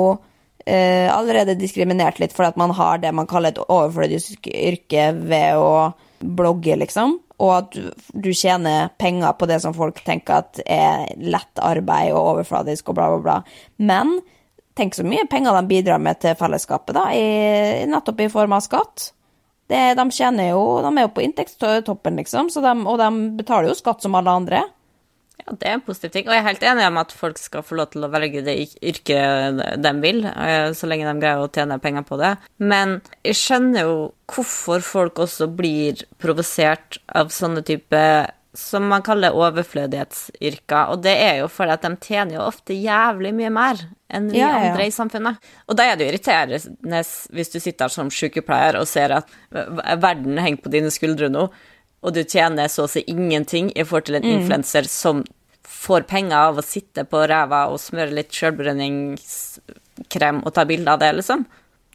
eh, allerede diskriminert litt fordi at man har det man kaller et overflødig yrke ved å blogge, liksom. Og at du tjener penger på det som folk tenker at er lett arbeid og overfladisk og bla, bla, bla. Men tenk så mye penger de bidrar med til fellesskapet, da, i, nettopp i form av skatt. Det, de tjener jo De er jo på inntektstoppen, liksom, de, og de betaler jo skatt som alle andre. Ja, det er en positiv ting. Og jeg er helt enig om at folk skal få lov til å velge det yrket de vil, eh, så lenge de greier å tjene penger på det. Men jeg skjønner jo hvorfor folk også blir provosert av sånne type som man kaller overflødighetsyrker. Og det er jo fordi at de tjener jo ofte jævlig mye mer enn vi ja, ja. andre i samfunnet. Og da er det jo irriterende hvis du sitter som sykepleier og ser at verden henger på dine skuldre nå, og du tjener så å si ingenting i forhold til en mm. influenser som får penger av å sitte på ræva og smøre litt sjølbrenningskrem og ta bilde av det, liksom.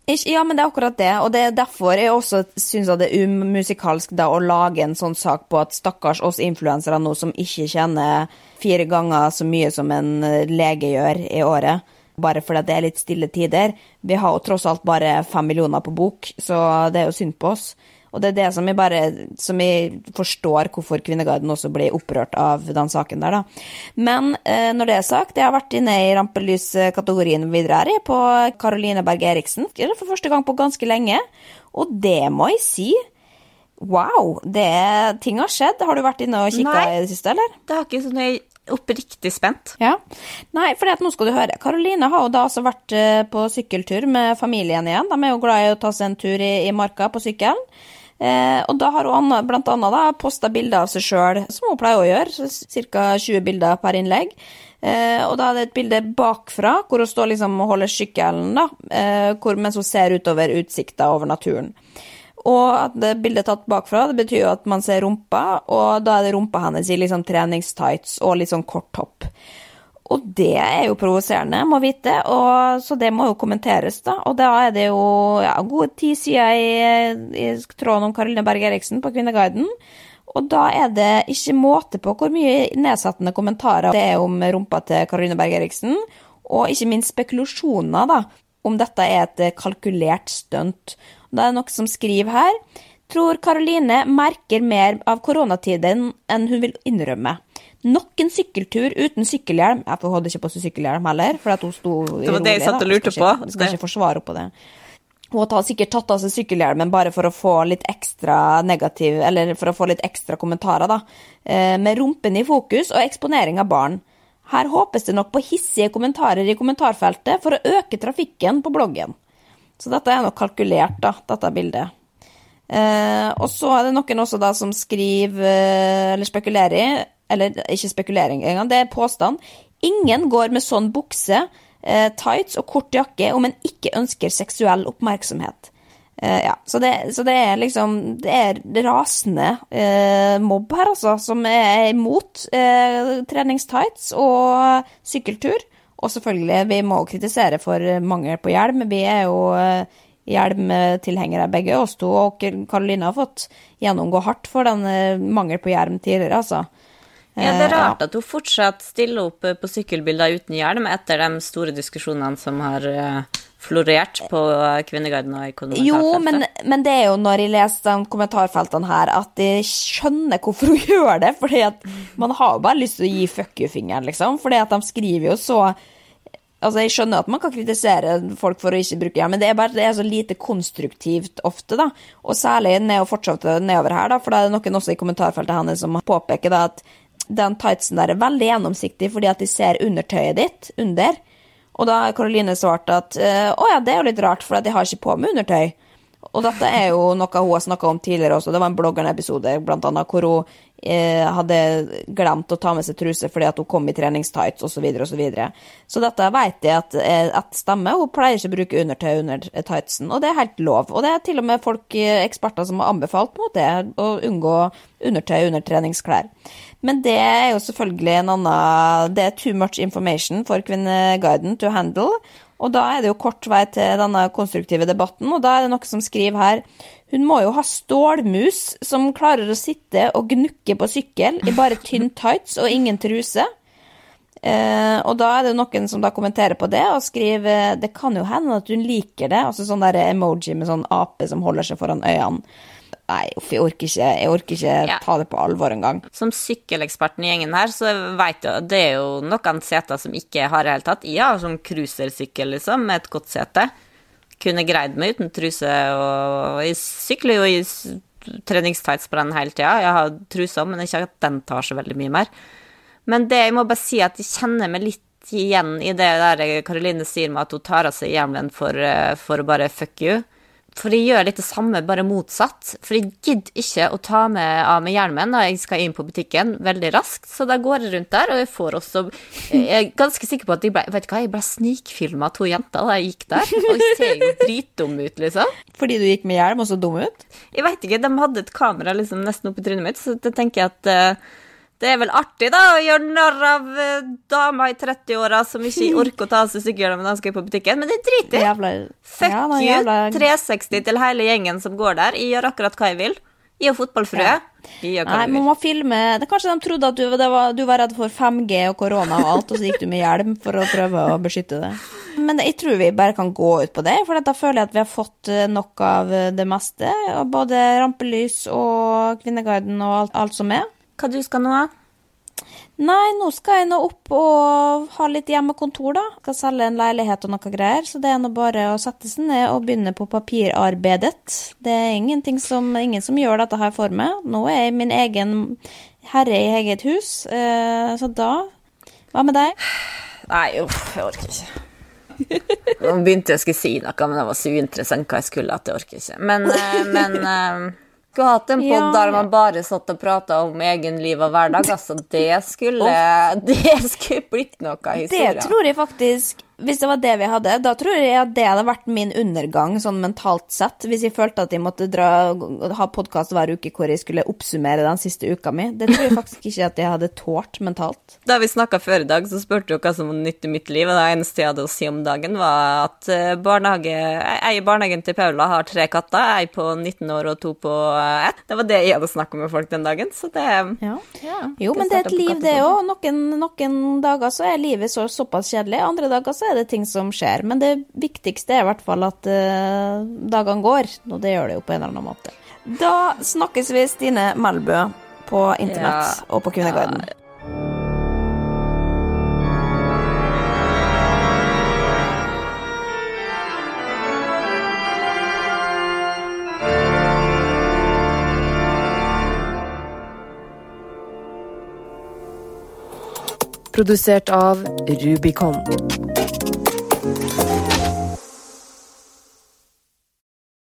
Ja, men det er akkurat det, og det er derfor jeg også syns det er umusikalsk da å lage en sånn sak på at stakkars oss influensere nå som ikke tjener fire ganger så mye som en eh, lege gjør i året, bare fordi det er litt stille tider. Vi har jo tross alt bare fem millioner på bok, så det er jo synd på oss. Og det er det som jeg bare Som jeg forstår hvorfor Kvinneguiden også blir opprørt av den saken der, da. Men eh, når det er sagt, jeg har vært inne i rampelyskategorien videre her, på Caroline Berg Eriksen. For første gang på ganske lenge. Og det må jeg si. Wow, det, ting har skjedd. Har du vært inne og kikka i det siste, eller? Det har ikke sånn jeg oppriktig spent. Ja. Nei, for nå skal du høre. Karoline har jo da altså vært eh, på sykkeltur med familien igjen. De er jo glad i å ta seg en tur i, i marka på sykkelen. Eh, og da har hun da posta bilder av seg sjøl, som hun pleier å gjøre, ca. 20 bilder per innlegg. Eh, og da er det et bilde bakfra, hvor hun står liksom og holder sykkelen, da, eh, hvor, mens hun ser utover utsikta over naturen. Og at det bildet er tatt bakfra, det betyr jo at man ser rumpa, og da er det rumpa hennes i liksom treningstights og litt sånn kort topp. Og det er jo provoserende, må vite, og, så det må jo kommenteres, da. Og da er det jo ja, gode ti sider i, i tråden om Karoline Berg Eriksen på Kvinneguiden. Og da er det ikke måte på hvor mye nedsettende kommentarer det er om rumpa til Karoline Berg Eriksen, og ikke minst spekulasjoner, da, om dette er et kalkulert stunt. Da er det noe som skriver her. Tror Karoline merker mer av koronatiden enn hun vil innrømme. Nok en sykkeltur uten sykkelhjelm. Jeg hadde ikke på seg sykkelhjelm heller. for hun sto Det var det jeg satt og lurte på. Skal ikke forsvare på det. Hun har sikkert tatt av seg sykkelhjelmen bare for å få litt ekstra negativ, eller for å få litt ekstra kommentarer, da. Eh, med rumpen i fokus og eksponering av barn. Her håpes det nok på hissige kommentarer i kommentarfeltet for å øke trafikken på bloggen. Så dette er nok kalkulert, da, dette bildet. Eh, og så er det noen også da som skriver, eh, eller spekulerer eller ikke spekulering engang, det er påstand. Ingen går med sånn bukse, eh, tights og kort jakke om en ikke ønsker seksuell oppmerksomhet. Eh, ja, så det, så det, er liksom Det er rasende eh, mobb her, altså, som er imot eh, treningstights og sykkeltur. Og selvfølgelig, vi må kritisere for mangel på hjelm. Vi er jo eh, hjelmtilhengere begge oss to, og Karoline har fått gjennomgå hardt for den eh, mangel på hjelm tidligere, altså. Ja, det er Eh, rart at hun fortsatt stiller opp eh, på sykkelbilder uten hjelm etter de store diskusjonene som har eh, florert på eh, Kvinneguiden og i kommentarfeltet. Jo, men, men det er jo når jeg leser de kommentarfeltene her, at jeg skjønner hvorfor hun gjør det. Fordi at man har jo bare lyst til å gi fuck you-fingeren, liksom. Fordi at de skriver jo så Altså, jeg skjønner at man kan kritisere folk for å ikke bruke hjelm, men det er bare det er så lite konstruktivt ofte, da. Og særlig ned og fortsatt nedover her, da, for da er det noen også i kommentarfeltet hennes som påpeker da at den tightsen der er veldig gjennomsiktig fordi at de ser undertøyet ditt under. Og da har Karoline svart at eh, å ja, det er jo litt rart, for de har ikke på meg undertøy. Og dette er jo noe hun har snakka om tidligere også. Det var en bloggeren-episode blant annet, hvor hun eh, hadde glemt å ta med seg truse fordi at hun kom i treningstights osv. Så, videre, og så, videre. så dette vet jeg at, eh, at stemmer. Hun pleier ikke å bruke undertøy under tightsen, og det er helt lov. Og det er til og med folk, eh, eksperter som har anbefalt mot det, å unngå undertøy under treningsklær. Men det er jo selvfølgelig en annen Det er too much information for Kvinneguiden to handle. Og da er det jo kort vei til denne konstruktive debatten, og da er det noe som skriver her Hun må jo ha stålmus som klarer å sitte og gnukke på sykkel i bare tynn tights og ingen truse. Eh, og da er det noen som da kommenterer på det og skriver det kan jo hende at hun liker det, altså sånn der emoji med sånn ape som holder seg foran øynene. Nei, uff, jeg orker ikke, jeg orker ikke Ja. ta det på alvor engang. Som sykkeleksperten i gjengen her, så vet du det er jo noen seter som ikke har i det hele tatt. Jeg har sånn cruisersykkel, liksom, med et godt sete. Kunne greid meg uten truse, og jeg sykler jo i treningstights på den hele tida. Jeg har truser, men ikke at den tar så veldig mye mer. Men det, jeg må bare si at jeg kjenner meg litt igjen i det der Karoline sier med at hun tar av seg hjelmen for, eh, for å bare fuck you. For jeg gjør litt det samme, bare motsatt. For jeg gidder ikke å ta med av meg hjelmen når jeg skal inn på butikken veldig raskt, så da går jeg rundt der, og jeg får også Jeg er ganske sikker på at jeg ble, vet du hva, jeg ble snikfilma av to jenter da jeg gikk der, og jeg ser jo dritdum ut, liksom. Fordi du gikk med hjelm og så dum ut? Jeg vet ikke, de hadde et kamera liksom nesten oppi trynet mitt, så da tenker jeg at eh, det er vel artig da, å gjøre narr av uh, damer i 30-åra som ikke orker å ta av seg sykkelhjelmen når hun skal på butikken, men det driter jeg. Fuck ja, you, jævla- 360 til hele gjengen som går der. Jeg gjør akkurat hva jeg vil. Jeg og fotballfrue. Ja. Vi Nei, man må filme det, Kanskje de trodde at du, det var, du var redd for 5G og korona og alt, og så gikk du med hjelm for å prøve å beskytte det. Men jeg tror vi bare kan gå ut på det, for da føler jeg at vi har fått eh, nok av eh, det meste. Både rampelys og Kvinneguiden og alt, alt som er. Hva du skal nå? da? Nei, nå skal jeg nå opp og ha litt hjemmekontor, da. Skal selge en leilighet og noe greier, så det er nå bare å sette seg ned og begynne på papirarbeidet. Det er ingenting som, ingen som gjør dette her for meg. Nå er jeg min egen herre i eget hus, eh, så da Hva med deg? Nei, uff, jeg orker ikke. Nå begynte jeg å skulle si noe, men det var så uinteressant hva jeg skulle at jeg orker ikke. Men, eh, men eh, skulle hatt en pod der man bare satt og prata om egen liv og hverdag. Altså, det skulle Det skulle blitt noe av Det tror jeg faktisk Hvis det var det vi hadde, da tror jeg at det hadde vært min undergang sånn mentalt sett. Hvis jeg følte at jeg måtte dra, ha podkast hver uke hvor jeg skulle oppsummere den siste uka mi. Det tror jeg faktisk ikke at jeg hadde tålt mentalt. Da vi snakka før i dag, så spurte du hva som var nytt i mitt liv, og det eneste jeg hadde å si om dagen, var at eh, barnehage, jeg i barnehagen til Paula har tre katter, ei på 19 år og to på eh, ett. Det var det jeg hadde snakka med folk den dagen, så det Ja. ja, Jo, men det er et liv, det òg. Noen, noen dager så er livet så, såpass kjedelig, andre dager så er det ting som skjer. Men det viktigste er i hvert fall at uh, dagene går, og det gjør det jo på en eller annen måte. Da snakkes vi, Stine Melbø, på internett Ja. og på Kvinneguiden. Produsert av Rubicon.